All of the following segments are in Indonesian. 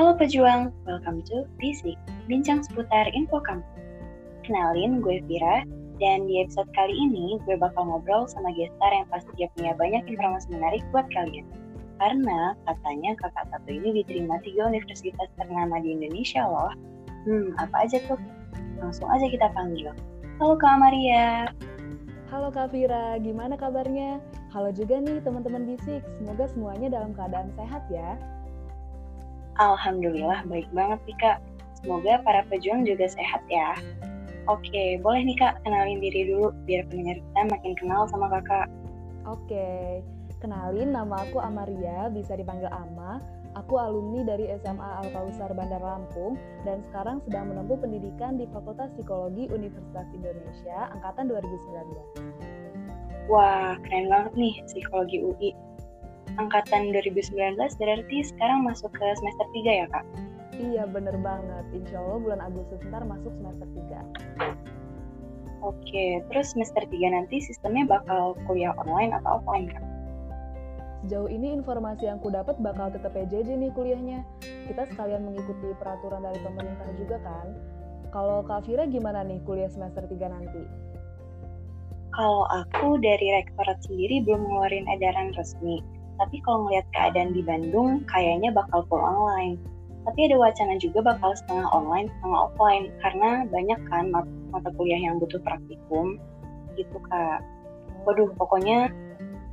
Halo pejuang, welcome to Basic, bincang seputar info kampus. Kenalin, gue Vira, dan di episode kali ini gue bakal ngobrol sama gestar yang pasti dia punya banyak informasi menarik buat kalian. Karena katanya kakak satu ini diterima tiga universitas ternama di Indonesia loh. Hmm, apa aja tuh? Langsung aja kita panggil. Halo Kak Maria. Halo Kak Vira, gimana kabarnya? Halo juga nih teman-teman Bisik, semoga semuanya dalam keadaan sehat ya. Alhamdulillah baik banget nih Kak. Semoga para pejuang juga sehat ya. Oke, boleh nih Kak kenalin diri dulu biar pendengar kita makin kenal sama Kakak. Oke, kenalin nama aku Amaria, bisa dipanggil Ama. Aku alumni dari SMA Al Kausar Bandar Lampung dan sekarang sedang menempuh pendidikan di Fakultas Psikologi Universitas Indonesia angkatan 2019. Wah, keren banget nih psikologi UI. Angkatan 2019 berarti sekarang masuk ke semester 3 ya, Kak? Iya, bener banget. Insya Allah bulan Agustus ntar masuk semester 3. Oke, terus semester 3 nanti sistemnya bakal kuliah online atau offline, Kak? Sejauh ini informasi yang ku dapat bakal tetap PJJ nih kuliahnya. Kita sekalian mengikuti peraturan dari pemerintah juga kan. Kalau Kak Fira gimana nih kuliah semester 3 nanti? Kalau aku dari rektorat sendiri belum ngeluarin edaran resmi, tapi kalau ngeliat keadaan di Bandung, kayaknya bakal full online. Tapi ada wacana juga bakal setengah online, setengah offline, karena banyak kan mata kuliah yang butuh praktikum, gitu kak. Waduh, pokoknya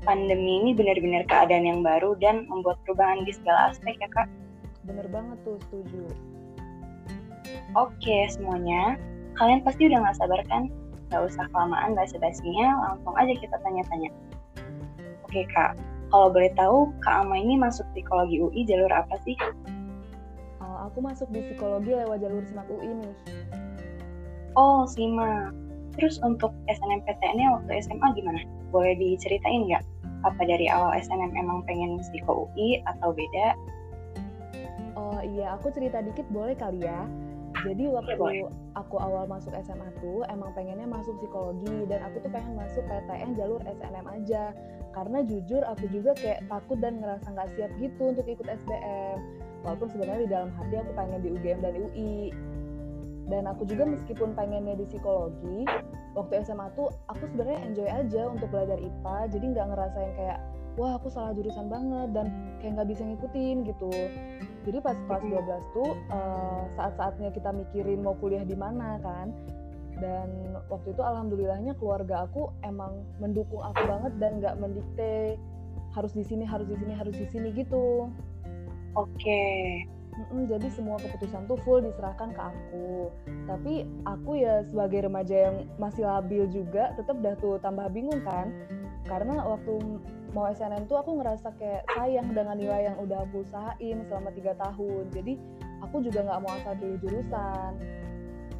pandemi ini benar-benar keadaan yang baru dan membuat perubahan di segala aspek ya kak. Bener banget tuh, setuju. Oke semuanya, kalian pasti udah gak sabar kan Gak usah kelamaan basa-basinya, langsung aja kita tanya-tanya. Oke kak, kalau boleh tahu Kak Ama ini masuk psikologi UI jalur apa sih? Uh, aku masuk di psikologi lewat jalur SMAK UI nih. Oh, SIMA. Terus untuk SNMPTN-nya waktu SMA gimana? Boleh diceritain nggak? Apa dari awal SNM emang pengen psiko UI atau beda? Oh iya, aku cerita dikit boleh kali ya. Jadi waktu ya, aku awal masuk SMA tuh emang pengennya masuk psikologi dan aku tuh pengen masuk PTN jalur SNM aja karena jujur aku juga kayak takut dan ngerasa nggak siap gitu untuk ikut SBM walaupun sebenarnya di dalam hati aku pengen di UGM dan UI dan aku juga meskipun pengennya di psikologi waktu SMA tuh aku sebenarnya enjoy aja untuk belajar IPA jadi nggak ngerasain kayak wah aku salah jurusan banget dan kayak nggak bisa ngikutin gitu. Jadi pas kelas 12 tuh uh, saat-saatnya kita mikirin mau kuliah di mana kan dan waktu itu alhamdulillahnya keluarga aku emang mendukung aku banget dan nggak mendikte harus di sini harus di sini harus di sini gitu oke okay. Mm-mm, jadi semua keputusan tuh full diserahkan ke aku. Tapi aku ya sebagai remaja yang masih labil juga, tetap dah tuh tambah bingung kan. Karena waktu mau SNM tuh aku ngerasa kayak sayang dengan nilai yang udah aku usahain selama tiga tahun. Jadi aku juga nggak mau asal pilih jurusan.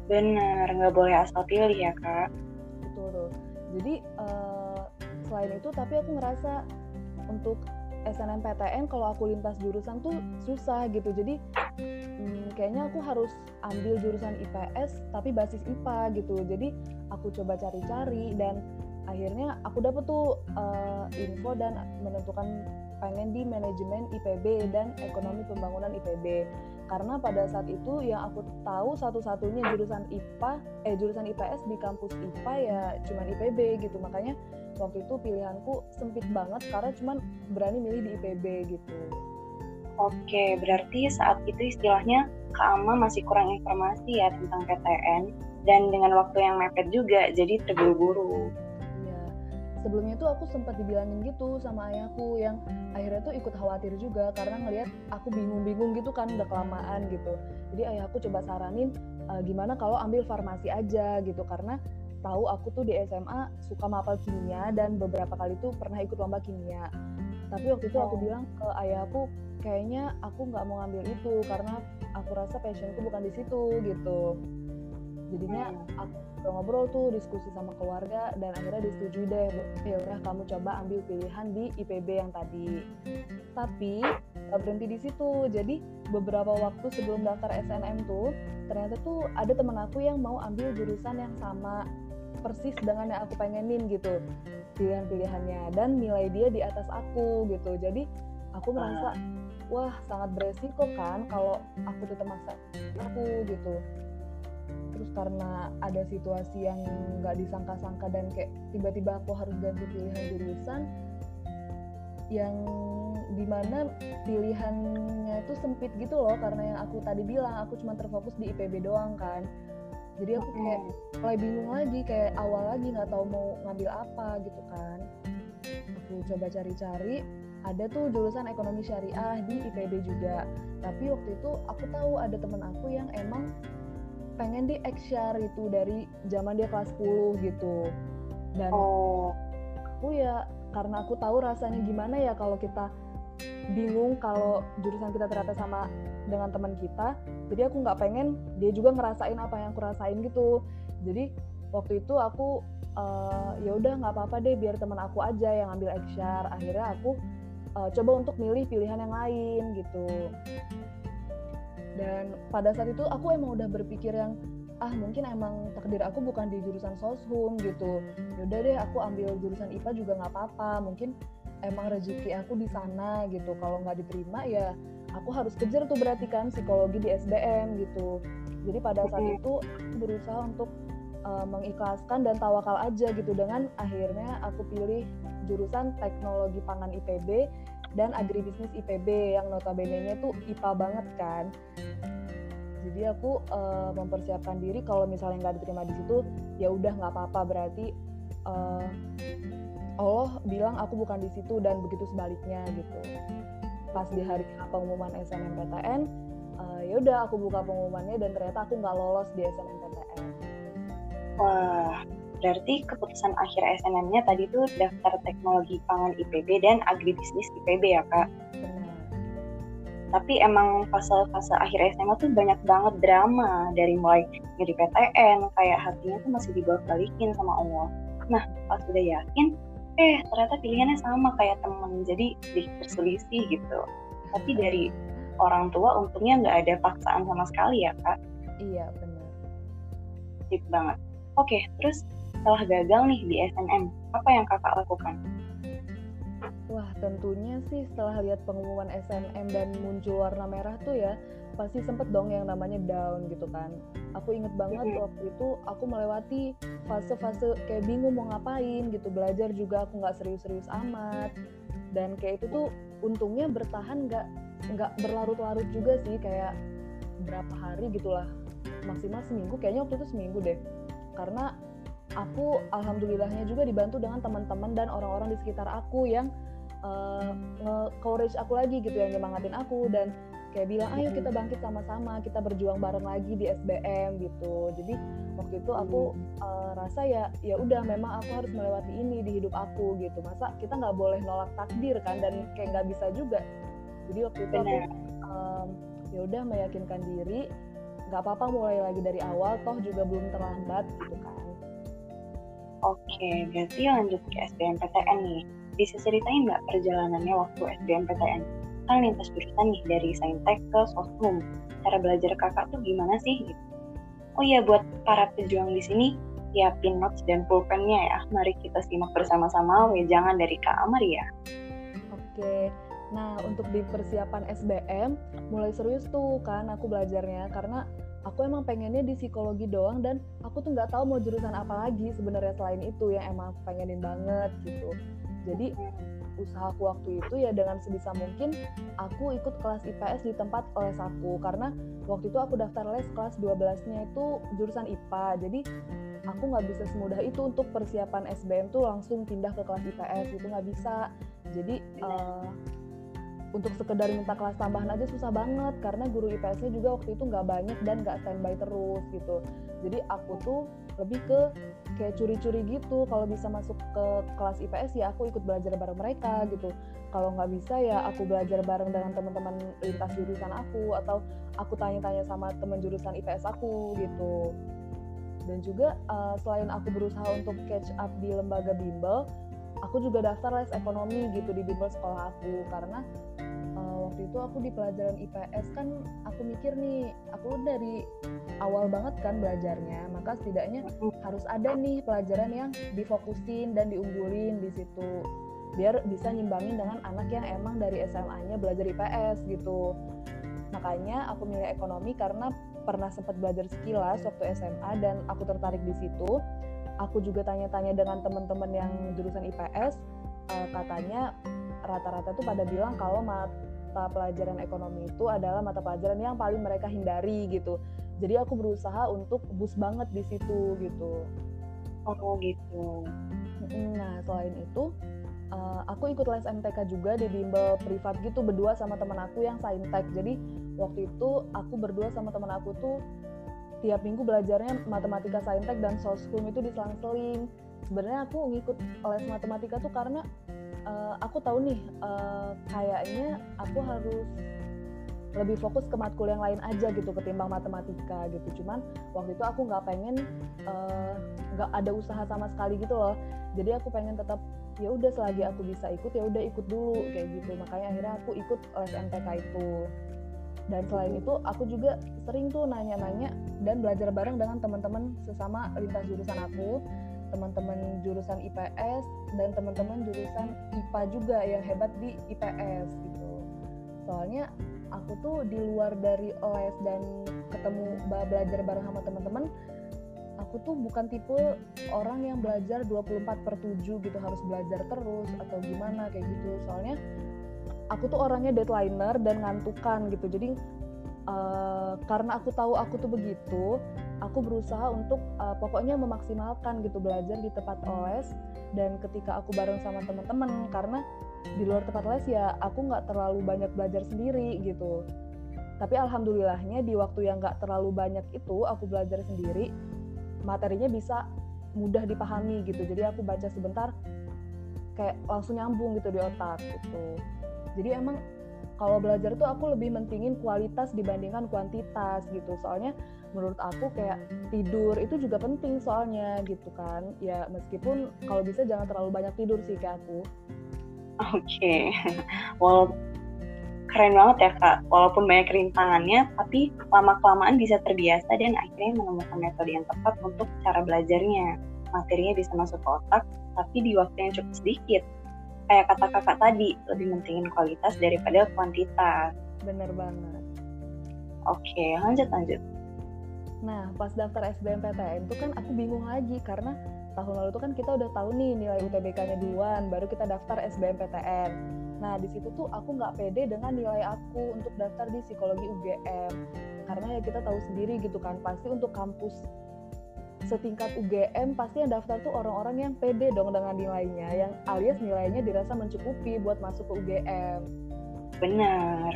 Bener, nggak boleh asal pilih ya kak. Betul. Jadi uh, selain itu, tapi aku ngerasa untuk SNMPTN kalau aku lintas jurusan tuh susah gitu jadi hmm, kayaknya aku harus ambil jurusan IPS tapi basis IPA gitu jadi aku coba cari-cari dan akhirnya aku dapet tuh uh, info dan menentukan pengen di manajemen IPB dan ekonomi pembangunan IPB karena pada saat itu yang aku tahu satu-satunya jurusan IPA eh jurusan IPS di kampus IPA ya cuman IPB gitu makanya waktu itu pilihanku sempit banget karena cuman berani milih di IPB gitu. Oke, berarti saat itu istilahnya Kak Ama masih kurang informasi ya tentang PTN dan dengan waktu yang mepet juga, jadi terburu-buru. Sebelumnya tuh aku sempat dibilangin gitu sama ayahku yang akhirnya tuh ikut khawatir juga karena ngelihat aku bingung-bingung gitu kan udah kelamaan gitu. Jadi ayahku coba saranin e, gimana kalau ambil farmasi aja gitu karena tahu aku tuh di SMA suka mapel kimia dan beberapa kali tuh pernah ikut lomba kimia. Tapi waktu itu aku bilang ke ayahku kayaknya aku nggak mau ngambil itu karena aku rasa passionku bukan di situ gitu. Jadinya hmm. aku ngobrol tuh diskusi sama keluarga dan akhirnya disetujui deh ya udah kamu coba ambil pilihan di IPB yang tadi. Tapi gak berhenti di situ. Jadi beberapa waktu sebelum daftar SNM tuh ternyata tuh ada temen aku yang mau ambil jurusan yang sama persis dengan yang aku pengenin gitu pilihan-pilihannya dan nilai dia di atas aku gitu jadi aku merasa wah sangat beresiko kan kalau aku tetap maksa aku gitu terus karena ada situasi yang nggak disangka-sangka dan kayak tiba-tiba aku harus ganti pilihan jurusan yang di mana pilihannya itu sempit gitu loh karena yang aku tadi bilang aku cuma terfokus di IPB doang kan. Jadi aku kayak mulai bingung lagi kayak awal lagi nggak tahu mau ngambil apa gitu kan. Aku coba cari-cari ada tuh jurusan ekonomi syariah di IPB juga. Tapi waktu itu aku tahu ada temen aku yang emang pengen di Eksyar itu dari zaman dia kelas 10 gitu. Dan oh. aku ya karena aku tahu rasanya gimana ya kalau kita bingung kalau jurusan kita ternyata sama dengan teman kita jadi aku nggak pengen dia juga ngerasain apa yang aku rasain gitu. Jadi waktu itu aku uh, ya udah nggak apa-apa deh biar teman aku aja yang ambil eksyar akhirnya aku uh, coba untuk milih pilihan yang lain gitu dan pada saat itu aku emang udah berpikir yang ah mungkin emang takdir aku bukan di jurusan soshum gitu. Yaudah deh aku ambil jurusan IPA juga nggak apa-apa. Mungkin emang rezeki aku di sana gitu. Kalau nggak diterima ya aku harus kejar tuh berarti kan psikologi di SBM gitu. Jadi pada saat itu berusaha untuk uh, mengikhlaskan dan tawakal aja gitu. Dengan akhirnya aku pilih jurusan teknologi pangan IPB dan agribisnis IPB yang notabene-nya tuh IPA banget kan. Jadi aku uh, mempersiapkan diri kalau misalnya nggak diterima di situ, ya udah nggak apa-apa berarti uh, Allah bilang aku bukan di situ dan begitu sebaliknya gitu. Pas di hari pengumuman SNMPTN, uh, ya udah aku buka pengumumannya dan ternyata aku nggak lolos di SNMPTN. Wah, Berarti keputusan akhir SNM-nya tadi tuh daftar teknologi pangan IPB dan agribisnis IPB ya kak? Tapi emang fase-fase akhir SMA tuh banyak banget drama dari mulai jadi PTN, kayak hatinya tuh masih dibawa balikin sama Allah. Nah pas udah yakin, eh ternyata pilihannya sama kayak temen, jadi sedikit berselisih gitu. Tapi dari orang tua untungnya nggak ada paksaan sama sekali ya kak? Iya benar. Sip banget. Oke, terus setelah gagal nih di SNM, apa yang kakak lakukan? Wah, tentunya sih setelah lihat pengumuman SNM dan muncul warna merah tuh ya, pasti sempet dong yang namanya down gitu kan. Aku inget banget mm -hmm. waktu itu aku melewati fase-fase kayak bingung mau ngapain gitu, belajar juga aku nggak serius-serius amat. Dan kayak itu tuh untungnya bertahan nggak nggak berlarut-larut juga sih kayak berapa hari gitulah maksimal seminggu kayaknya waktu itu seminggu deh karena aku alhamdulillahnya juga dibantu dengan teman-teman dan orang-orang di sekitar aku yang uh, nge-courage aku lagi gitu yang nyemangatin aku dan kayak bilang ayo kita bangkit sama-sama kita berjuang bareng lagi di SBM gitu. Jadi waktu itu aku uh, rasa ya ya udah memang aku harus melewati ini di hidup aku gitu. Masa kita nggak boleh nolak takdir kan dan kayak nggak bisa juga. Jadi waktu itu aku um, ya udah meyakinkan diri nggak apa-apa mulai lagi dari awal toh juga belum terlambat gitu kan Oke, berarti lanjut ke SBMPTN nih. Bisa ceritain nggak perjalanannya waktu SBMPTN? Kan lintas jurusan nih dari Saintek ke Soshum. Cara belajar kakak tuh gimana sih? Oh iya, buat para pejuang di sini, siapin notes dan pulpennya ya. Mari kita simak bersama-sama jangan dari Kak Amaria. Oke, nah untuk di persiapan SBM, mulai serius tuh kan aku belajarnya. Karena aku emang pengennya di psikologi doang dan aku tuh nggak tahu mau jurusan apa lagi sebenarnya selain itu yang emang aku pengenin banget gitu. Jadi usahaku waktu itu ya dengan sebisa mungkin aku ikut kelas IPS di tempat les aku. Karena waktu itu aku daftar les kelas 12-nya itu jurusan IPA jadi aku nggak bisa semudah itu untuk persiapan SBM tuh langsung pindah ke kelas IPS itu nggak bisa. Jadi uh, untuk sekedar minta kelas tambahan aja susah banget karena guru IPS-nya juga waktu itu nggak banyak dan nggak standby terus gitu. Jadi aku tuh lebih ke kayak curi-curi gitu. Kalau bisa masuk ke kelas IPS ya aku ikut belajar bareng mereka gitu. Kalau nggak bisa ya aku belajar bareng dengan teman-teman lintas jurusan aku atau aku tanya-tanya sama teman jurusan IPS aku gitu. Dan juga uh, selain aku berusaha untuk catch up di lembaga bimbel aku juga daftar les ekonomi gitu di bimbel sekolah aku. Karena waktu itu aku di pelajaran IPS kan aku mikir nih aku dari awal banget kan belajarnya maka setidaknya harus ada nih pelajaran yang difokusin dan diunggulin di situ biar bisa nyimbangin dengan anak yang emang dari SMA-nya belajar IPS gitu. Makanya aku milih ekonomi karena pernah sempat belajar sekilas waktu SMA dan aku tertarik di situ. Aku juga tanya-tanya dengan teman-teman yang jurusan IPS eh, katanya rata-rata tuh pada bilang kalau mata pelajaran ekonomi itu adalah mata pelajaran yang paling mereka hindari gitu. Jadi aku berusaha untuk boost banget di situ gitu. Oh gitu. Nah selain itu uh, aku ikut les MTK juga di bimbel privat gitu berdua sama teman aku yang saintek. Jadi waktu itu aku berdua sama teman aku tuh tiap minggu belajarnya matematika saintek dan soskum itu diselang-seling sebenarnya aku ngikut les matematika tuh karena uh, aku tahu nih uh, kayaknya aku harus lebih fokus ke matkul yang lain aja gitu ketimbang matematika gitu. Cuman waktu itu aku nggak pengen eh, nggak uh, ada usaha sama sekali gitu loh. Jadi aku pengen tetap ya udah selagi aku bisa ikut ya udah ikut dulu kayak gitu. Makanya akhirnya aku ikut les MTK itu. Dan selain itu aku juga sering tuh nanya-nanya dan belajar bareng dengan teman-teman sesama lintas jurusan aku teman-teman jurusan IPS dan teman-teman jurusan IPA juga yang hebat di IPS gitu. Soalnya aku tuh di luar dari les dan ketemu belajar bareng sama teman-teman aku tuh bukan tipe orang yang belajar 24 per 7 gitu harus belajar terus atau gimana kayak gitu. Soalnya aku tuh orangnya deadlineer dan ngantukan gitu. Jadi uh, karena aku tahu aku tuh begitu aku berusaha untuk uh, pokoknya memaksimalkan gitu belajar di tempat les dan ketika aku bareng sama teman-teman karena di luar tempat les ya aku nggak terlalu banyak belajar sendiri gitu. Tapi alhamdulillahnya di waktu yang nggak terlalu banyak itu aku belajar sendiri materinya bisa mudah dipahami gitu. Jadi aku baca sebentar kayak langsung nyambung gitu di otak gitu. Jadi emang kalau belajar tuh aku lebih mentingin kualitas dibandingkan kuantitas gitu. Soalnya menurut aku kayak tidur itu juga penting soalnya gitu kan. Ya meskipun kalau bisa jangan terlalu banyak tidur sih kayak aku. Oke. Okay. well keren banget ya kak. Walaupun banyak rintangannya tapi lama kelamaan bisa terbiasa dan akhirnya menemukan metode yang tepat untuk cara belajarnya. Materinya bisa masuk ke otak tapi di waktu yang cukup sedikit kayak kata kakak tadi lebih mentingin kualitas daripada kuantitas. Bener banget. Oke lanjut lanjut. Nah pas daftar SBMPTN itu kan aku bingung lagi karena tahun lalu tuh kan kita udah tahu nih nilai UTBK-nya duluan baru kita daftar SBMPTN nah di situ tuh aku nggak pede dengan nilai aku untuk daftar di psikologi UGM karena ya kita tahu sendiri gitu kan pasti untuk kampus setingkat UGM pasti yang daftar tuh orang-orang yang pede dong dengan nilainya yang alias nilainya dirasa mencukupi buat masuk ke UGM benar.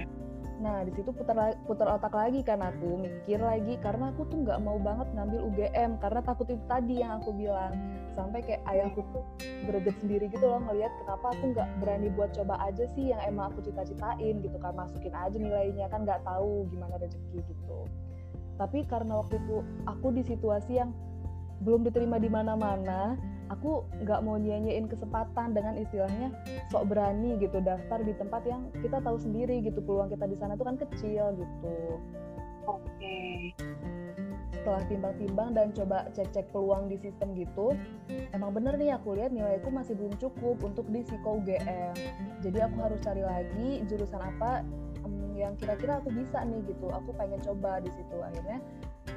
Nah di situ putar putar otak lagi kan aku mikir lagi karena aku tuh nggak mau banget ngambil UGM karena takut itu tadi yang aku bilang. Sampai kayak ayahku tuh greget sendiri gitu loh ngelihat kenapa aku nggak berani buat coba aja sih yang emang aku cita-citain gitu kan masukin aja nilainya kan nggak tahu gimana rezeki gitu. Tapi karena waktu itu aku di situasi yang belum diterima di mana-mana aku nggak mau nyanyiin kesempatan dengan istilahnya sok berani gitu daftar di tempat yang kita tahu sendiri gitu peluang kita di sana tuh kan kecil gitu. Oke. Okay. setelah timbang-timbang dan coba cek-cek peluang di sistem gitu emang bener nih aku lihat nilaiku masih belum cukup untuk di psiko UGM jadi aku harus cari lagi jurusan apa yang kira-kira aku bisa nih gitu. Aku pengen coba di situ. Akhirnya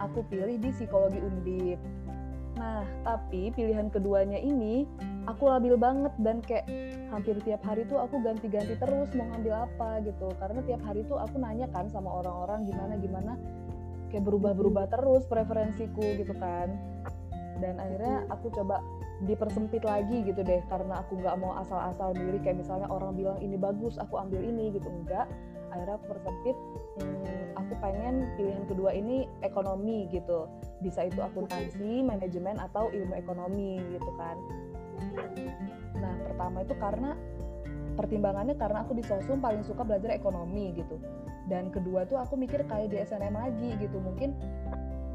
aku pilih di psikologi undip Nah, tapi pilihan keduanya ini aku labil banget dan kayak hampir tiap hari tuh aku ganti-ganti terus mau ngambil apa gitu. Karena tiap hari tuh aku nanya kan sama orang-orang gimana gimana kayak berubah-berubah terus preferensiku gitu kan. Dan akhirnya aku coba dipersempit lagi gitu deh karena aku nggak mau asal-asal milih kayak misalnya orang bilang ini bagus aku ambil ini gitu enggak akhirnya aku persempit hmm, aku pengen pilihan kedua ini ekonomi gitu. Bisa itu akuntansi manajemen atau ilmu ekonomi gitu kan. Nah pertama itu karena pertimbangannya karena aku di sosum paling suka belajar ekonomi gitu. Dan kedua tuh aku mikir kayak di SNM lagi gitu. Mungkin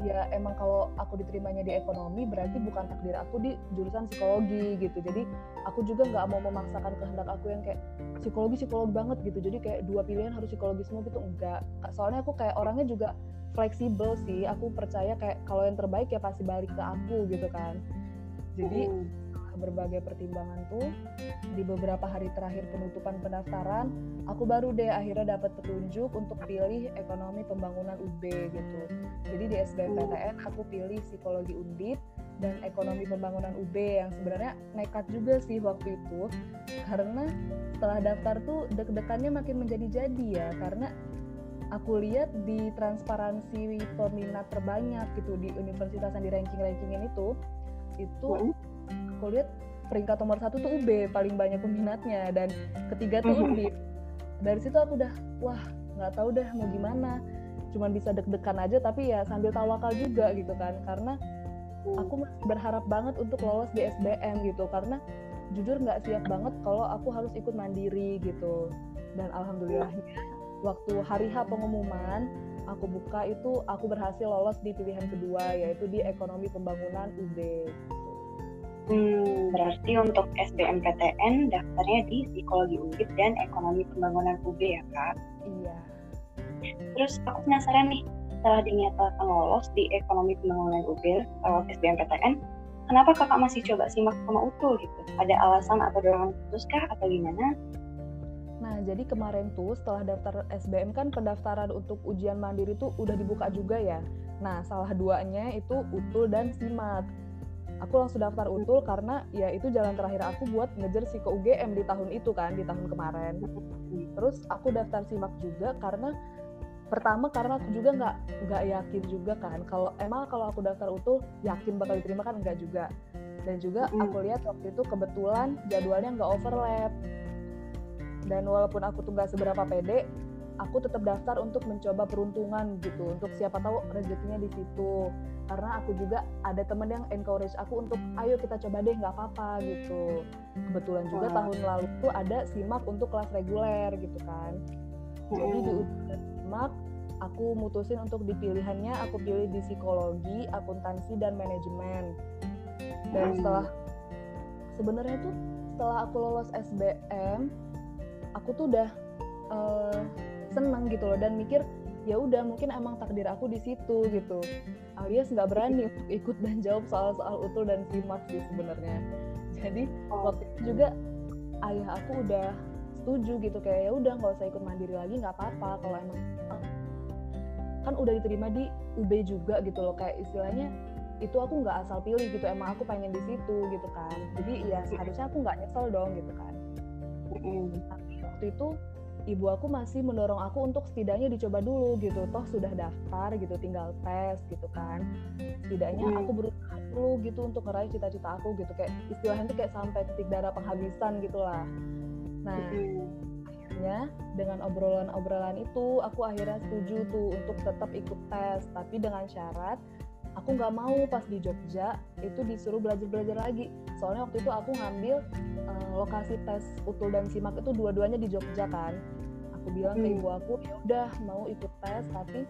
ya emang kalau aku diterimanya di ekonomi berarti bukan takdir aku di jurusan psikologi gitu. Jadi aku juga nggak mau memaksakan kehendak aku yang kayak psikologi psikologi banget gitu. Jadi kayak dua pilihan harus psikologi semua gitu enggak. Soalnya aku kayak orangnya juga fleksibel sih. Aku percaya kayak kalau yang terbaik ya pasti balik ke aku gitu kan. Jadi hmm. Berbagai pertimbangan tuh. Di beberapa hari terakhir penutupan pendaftaran aku baru deh akhirnya dapat petunjuk untuk pilih ekonomi pembangunan UB gitu. Jadi di SBMPTN aku pilih psikologi undip dan ekonomi pembangunan UB yang sebenarnya nekat juga sih waktu itu. Karena setelah daftar tuh deg-degannya makin menjadi-jadi ya karena aku lihat di transparansi peminat terbanyak gitu di universitas yang di ranking-rankingin itu itu aku lihat peringkat nomor satu tuh UB paling banyak peminatnya dan ketiga tuh UNDIP dari situ aku udah wah nggak tahu dah mau gimana. Cuman bisa deg-degan aja tapi ya sambil tawakal juga gitu kan. Karena aku masih berharap banget untuk lolos di SBM gitu. Karena jujur nggak siap banget kalau aku harus ikut mandiri gitu. Dan alhamdulillahnya waktu hari H pengumuman aku buka itu aku berhasil lolos di pilihan kedua yaitu di ekonomi pembangunan UB Hmm, berarti untuk SBMPTN daftarnya di psikologi UB dan ekonomi pembangunan UB ya kak? Iya. Terus aku penasaran nih, setelah dinyatakan lolos di ekonomi pembangunan UB lewat SBMPTN, kenapa kakak masih coba simak sama UTUL gitu? Ada alasan atau dorongan khusus kah atau gimana? Nah, jadi kemarin tuh setelah daftar SBM kan pendaftaran untuk ujian mandiri tuh udah dibuka juga ya. Nah, salah duanya itu UTUL dan SIMAK. Aku langsung daftar UTUL karena ya itu jalan terakhir aku buat ngejar si ke UGM di tahun itu kan, di tahun kemarin. Terus aku daftar SIMAK juga karena pertama karena aku juga nggak nggak yakin juga kan kalau emang kalau aku daftar utuh yakin bakal diterima kan enggak juga dan juga aku lihat waktu itu kebetulan jadwalnya nggak overlap dan walaupun aku tuh nggak seberapa pede aku tetap daftar untuk mencoba peruntungan gitu. Untuk siapa tahu rezekinya di situ. Karena aku juga ada temen yang encourage aku untuk ayo kita coba deh nggak apa-apa gitu. Kebetulan juga wow. tahun lalu tuh ada simak untuk kelas reguler gitu kan. Jadi di simak aku mutusin untuk dipilihannya aku pilih di psikologi akuntansi dan manajemen. Dan setelah sebenarnya tuh setelah aku lolos SBM aku tuh udah uh, senang gitu loh dan mikir ya udah mungkin emang takdir aku di situ gitu. Alias nggak berani untuk ikut dan jawab soal-soal utul dan simak sih sebenarnya. Jadi oh. waktu itu juga ayah aku udah setuju gitu kayak ya udah nggak usah ikut mandiri lagi nggak apa-apa kalau emang kan udah diterima di UB juga gitu loh. Kayak istilahnya itu aku nggak asal pilih gitu emang aku pengen di situ gitu kan. Jadi ya seharusnya aku nggak nyesel dong gitu kan waktu itu ibu aku masih mendorong aku untuk setidaknya dicoba dulu gitu. Toh sudah daftar gitu tinggal tes gitu kan. Setidaknya mm. aku berusaha dulu gitu untuk meraih cita-cita aku gitu. Kayak istilahnya tuh kayak sampai titik darah penghabisan gitulah. Nah akhirnya dengan obrolan-obrolan itu aku akhirnya setuju tuh untuk tetap ikut tes tapi dengan syarat aku nggak mau pas di Jogja itu disuruh belajar-belajar lagi. Soalnya waktu itu aku ngambil uh, lokasi tes utul dan simak itu dua-duanya di Jogja kan. Aku bilang ke ibu aku ya udah mau ikut tes tapi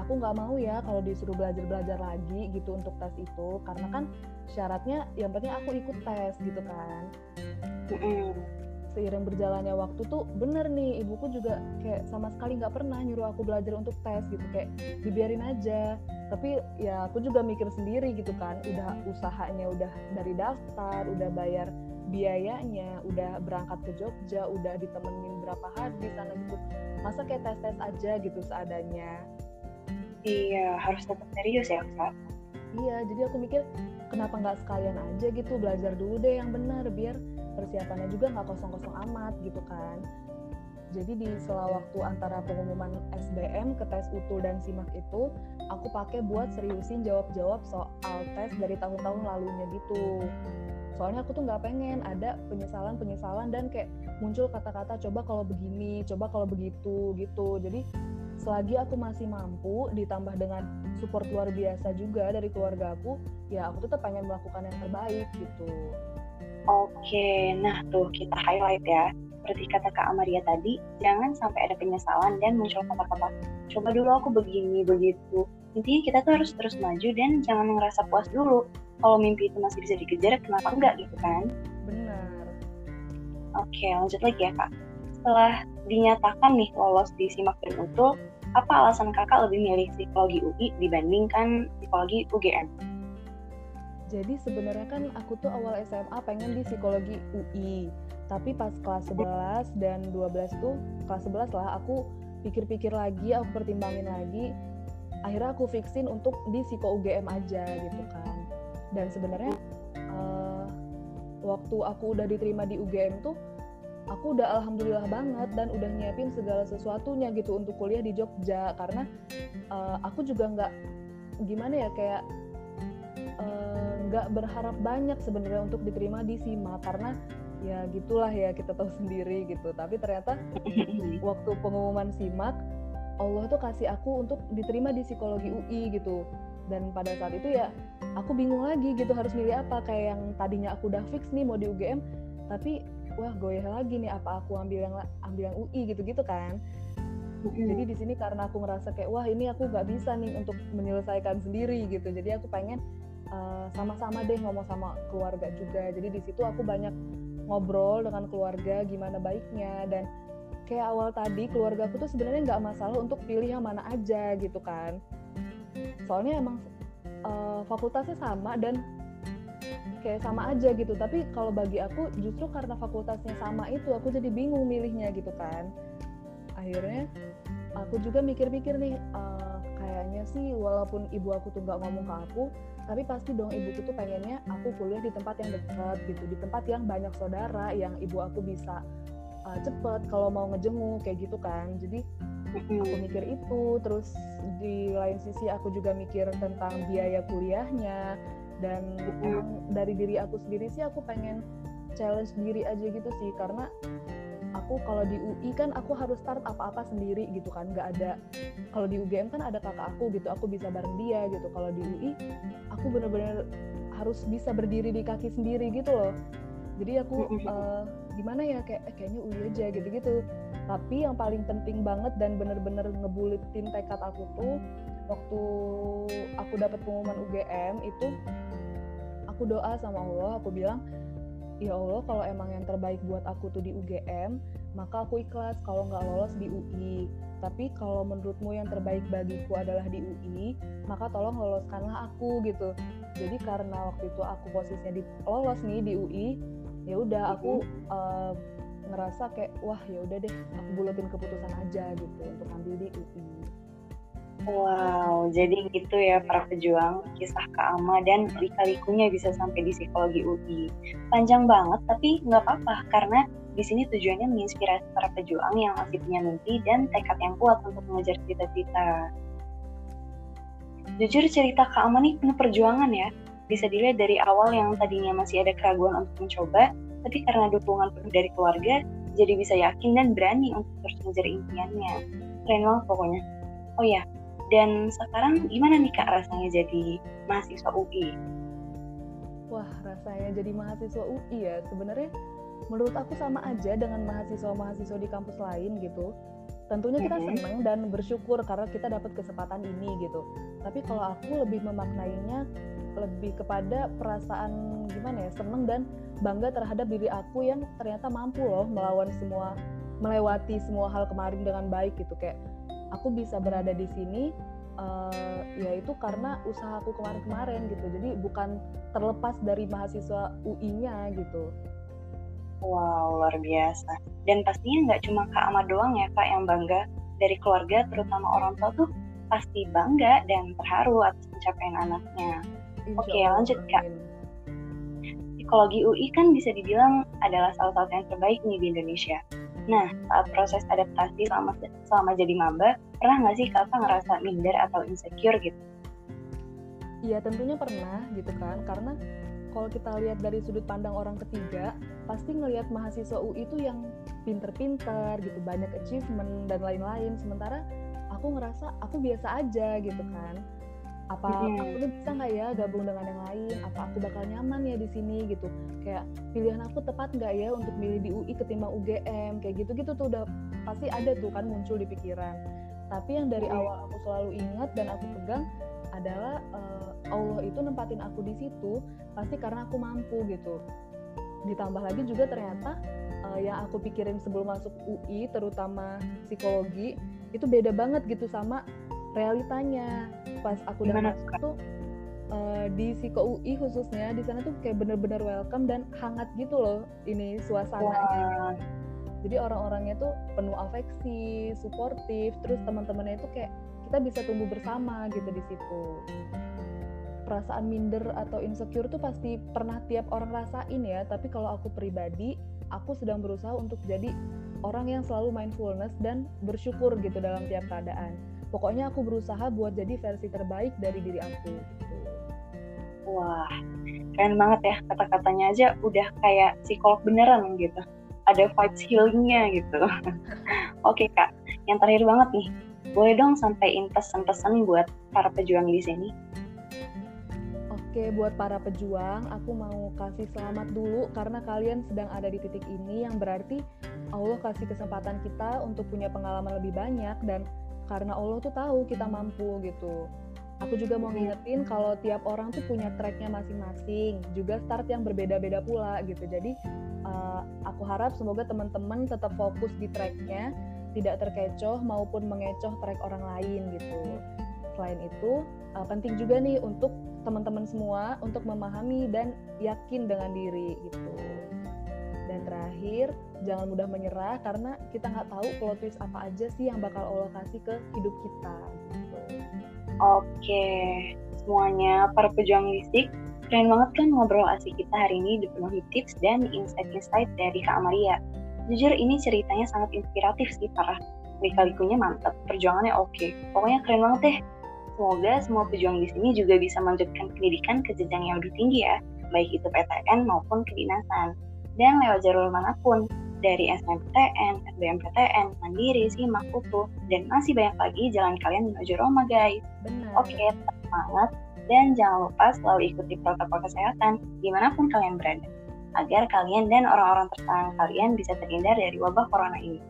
aku nggak mau ya kalau disuruh belajar-belajar lagi gitu untuk tes itu. Karena kan syaratnya yang penting aku ikut tes gitu kan seiring berjalannya waktu tuh bener nih ibuku juga kayak sama sekali nggak pernah nyuruh aku belajar untuk tes gitu kayak dibiarin aja. Tapi ya aku juga mikir sendiri gitu kan udah usahanya udah dari daftar udah bayar biayanya udah berangkat ke Jogja udah ditemenin berapa hari di sana gitu. Masa kayak tes tes aja gitu seadanya. Iya harus tetap serius ya kak. Iya jadi aku mikir kenapa nggak sekalian aja gitu belajar dulu deh yang benar biar persiapannya juga nggak kosong-kosong amat gitu kan. Jadi di sela waktu antara pengumuman SBM ke tes utul dan simak itu aku pakai buat seriusin jawab-jawab soal tes dari tahun-tahun lalunya gitu. Soalnya aku tuh nggak pengen ada penyesalan-penyesalan dan kayak muncul kata-kata coba kalau begini coba kalau begitu gitu. Jadi selagi aku masih mampu ditambah dengan support luar biasa juga dari keluarga aku ya aku tetap pengen melakukan yang terbaik gitu Oke, nah tuh kita highlight ya. Seperti kata Kak Amaria tadi, jangan sampai ada penyesalan dan muncul kata-kata, coba dulu aku begini, begitu. Intinya kita tuh harus terus maju dan jangan ngerasa puas dulu. Kalau mimpi itu masih bisa dikejar, kenapa enggak gitu kan? Benar. Oke, lanjut lagi ya Kak. Setelah dinyatakan nih lolos di SIMAK dan UTUL, apa alasan kakak lebih milih psikologi UI dibandingkan psikologi UGM? Jadi sebenarnya kan aku tuh awal SMA pengen di psikologi UI tapi pas kelas 11 dan 12 tuh kelas 11 lah aku pikir-pikir lagi aku pertimbangin lagi. Akhirnya aku fixin untuk di psiko UGM aja gitu kan. Dan sebenarnya uh, waktu aku udah diterima di UGM tuh aku udah alhamdulillah banget dan udah nyiapin segala sesuatunya gitu untuk kuliah di Jogja. Karena uh, aku juga nggak gimana ya kayak Eh, nggak berharap banyak sebenarnya untuk diterima di SIMA karena ya gitulah ya kita tahu sendiri gitu. Tapi ternyata waktu pengumuman SIMAK Allah tuh kasih aku untuk diterima di psikologi UI gitu. Dan pada saat itu ya aku bingung lagi gitu harus milih apa? Kayak yang tadinya aku udah fix nih mau di UGM tapi wah goyah lagi nih apa aku ambil yang ambil yang UI gitu gitu kan. Jadi di sini karena aku ngerasa kayak wah ini aku nggak bisa nih untuk menyelesaikan sendiri gitu. Jadi aku pengen sama-sama uh, deh ngomong sama keluarga juga. Jadi di situ aku banyak ngobrol dengan keluarga gimana baiknya. Dan kayak awal tadi keluarga aku tuh sebenarnya nggak masalah untuk pilih yang mana aja gitu kan. Soalnya emang uh, fakultasnya sama dan kayak sama aja gitu. Tapi kalau bagi aku justru karena fakultasnya sama itu aku jadi bingung milihnya gitu kan. Akhirnya aku juga mikir-mikir nih uh, kayaknya sih walaupun ibu aku tuh nggak ngomong ke aku tapi pasti dong ibuku tuh pengennya aku kuliah di tempat yang dekat gitu di tempat yang banyak saudara yang ibu aku bisa uh, cepet kalau mau ngejenguk kayak gitu kan. Jadi aku mikir itu. Terus di lain sisi aku juga mikir tentang biaya kuliahnya. Dan dari diri aku sendiri sih aku pengen challenge diri aja gitu sih. Karena aku kalau di UI kan aku harus start apa-apa sendiri gitu kan. Nggak ada kalau di UGM kan ada kakak aku gitu aku bisa bareng dia gitu. Kalau di UI aku bener-bener harus bisa berdiri di kaki sendiri gitu loh. Jadi aku uh, gimana ya kayak eh, kayaknya UI aja gitu-gitu. Tapi yang paling penting banget dan bener-bener ngebulitin tekad aku tuh waktu aku dapat pengumuman UGM itu aku doa sama Allah aku bilang ya Allah kalau emang yang terbaik buat aku tuh di UGM maka aku ikhlas. Kalau nggak lolos di UI tapi kalau menurutmu yang terbaik bagiku adalah di UI maka tolong loloskanlah aku gitu. Jadi karena waktu itu aku posisinya di lolos nih di UI ya udah aku uh, ngerasa kayak wah ya udah deh aku bulatin keputusan aja gitu untuk ambil di UI Wow, jadi gitu ya para pejuang kisah Kak Ama dan lika-likunya bisa sampai di psikologi UI. Panjang banget tapi nggak apa-apa karena di sini tujuannya menginspirasi para pejuang yang masih punya mimpi dan tekad yang kuat untuk mengejar cita-cita. Jujur cerita Kak Ama nih penuh perjuangan ya. Bisa dilihat dari awal yang tadinya masih ada keraguan untuk mencoba, tapi karena dukungan penuh dari keluarga, jadi bisa yakin dan berani untuk terus mengejar impiannya. Keren banget pokoknya. Oh ya, dan sekarang gimana nih Kak rasanya jadi mahasiswa UI? Wah, rasanya jadi mahasiswa UI ya. Sebenarnya menurut aku sama aja dengan mahasiswa-mahasiswa di kampus lain gitu. Tentunya kita senang dan bersyukur karena kita dapat kesempatan ini gitu. Tapi kalau aku lebih memaknainya lebih kepada perasaan gimana ya, seneng dan bangga terhadap diri aku yang ternyata mampu loh melawan semua melewati semua hal kemarin dengan baik gitu kayak aku bisa berada di sini uh, ya itu karena usahaku kemarin-kemarin gitu. Jadi bukan terlepas dari mahasiswa UI-nya gitu. Wow luar biasa. Dan pastinya nggak cuma kak Ahmad doang ya kak yang bangga. Dari keluarga terutama orang tua tuh pasti bangga dan terharu atas pencapaian anaknya. Oke okay, lanjut kak. psikologi UI kan bisa dibilang adalah salah satu yang terbaik nih di Indonesia Nah, saat proses adaptasi selama selama jadi maba, pernah nggak sih kakak ngerasa minder atau insecure gitu? Iya, tentunya pernah gitu kan, karena kalau kita lihat dari sudut pandang orang ketiga, pasti ngelihat mahasiswa UI itu yang pinter-pinter gitu, banyak achievement dan lain-lain. Sementara aku ngerasa aku biasa aja gitu kan apa hmm. aku tuh bisa nggak ya gabung dengan yang lain? Apa aku bakal nyaman ya di sini gitu. Kayak pilihan aku tepat nggak ya untuk milih di UI ketimbang UGM kayak gitu gitu tuh udah pasti ada tuh kan muncul di pikiran. Tapi yang dari awal aku selalu ingat dan aku pegang adalah uh, Allah itu nempatin aku di situ pasti karena aku mampu gitu. Ditambah lagi juga ternyata uh, yang aku pikirin sebelum masuk UI terutama psikologi itu beda banget gitu sama realitanya pas aku udah masuk tuh uh, di Siko UI khususnya di sana tuh kayak bener-bener welcome dan hangat gitu loh ini suasananya. Wow. Jadi orang-orangnya tuh penuh afeksi, suportif, terus teman-temannya itu kayak kita bisa tumbuh bersama gitu di situ. Perasaan minder atau insecure tuh pasti pernah tiap orang rasain ya, tapi kalau aku pribadi, aku sedang berusaha untuk jadi orang yang selalu mindfulness dan bersyukur gitu dalam tiap keadaan. Pokoknya aku berusaha buat jadi versi terbaik dari diri aku. Gitu. Wah, keren banget ya kata-katanya aja udah kayak psikolog beneran gitu. Ada vibes healingnya gitu. Oke kak, yang terakhir banget nih, boleh dong sampaikan pesan-pesan buat para pejuang di sini? Oke, buat para pejuang, aku mau kasih selamat dulu karena kalian sedang ada di titik ini yang berarti Allah kasih kesempatan kita untuk punya pengalaman lebih banyak dan karena Allah tuh tahu kita mampu gitu. Aku juga mau ngingetin kalau tiap orang tuh punya tracknya masing-masing juga start yang berbeda-beda pula gitu. Jadi uh, aku harap semoga teman-teman tetap fokus di tracknya tidak terkecoh maupun mengecoh track orang lain gitu. Selain itu uh, penting juga nih untuk teman-teman semua untuk memahami dan yakin dengan diri gitu dan terakhir jangan mudah menyerah karena kita nggak tahu plot twist apa aja sih yang bakal Allah kasih ke hidup kita gitu. Oke, semuanya para pejuang mistik, keren banget kan ngobrol asik kita hari ini dipenuhi tips dan insight-insight dari Kak Amaria. Jujur ini ceritanya sangat inspiratif sih para lika-likunya mantap, perjuangannya oke. Pokoknya keren banget deh. Semoga semua pejuang di sini juga bisa melanjutkan pendidikan ke jenjang yang lebih tinggi ya, baik itu PTN maupun kedinasan. Dan lewat jalur mana pun, dari SNMPTN, SBMPTN, Mandiri, SIMAK, UTU, dan masih banyak lagi jalan kalian menuju Roma guys. Benar. Oke, tetap semangat dan jangan lupa selalu ikuti protokol kesehatan di mana pun kalian berada, agar kalian dan orang-orang tersayang kalian bisa terhindar dari wabah corona ini.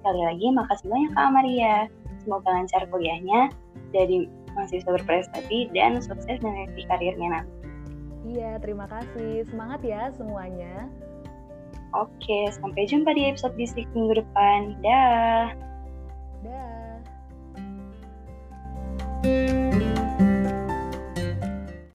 Sekali lagi, makasih banyak Kak Maria. Semoga lancar kuliahnya, jadi mahasiswa berprestasi, dan sukses meniti karirnya nanti. Iya, terima kasih. Semangat ya semuanya. Oke, sampai jumpa di episode bisik minggu depan. Dah. Dah.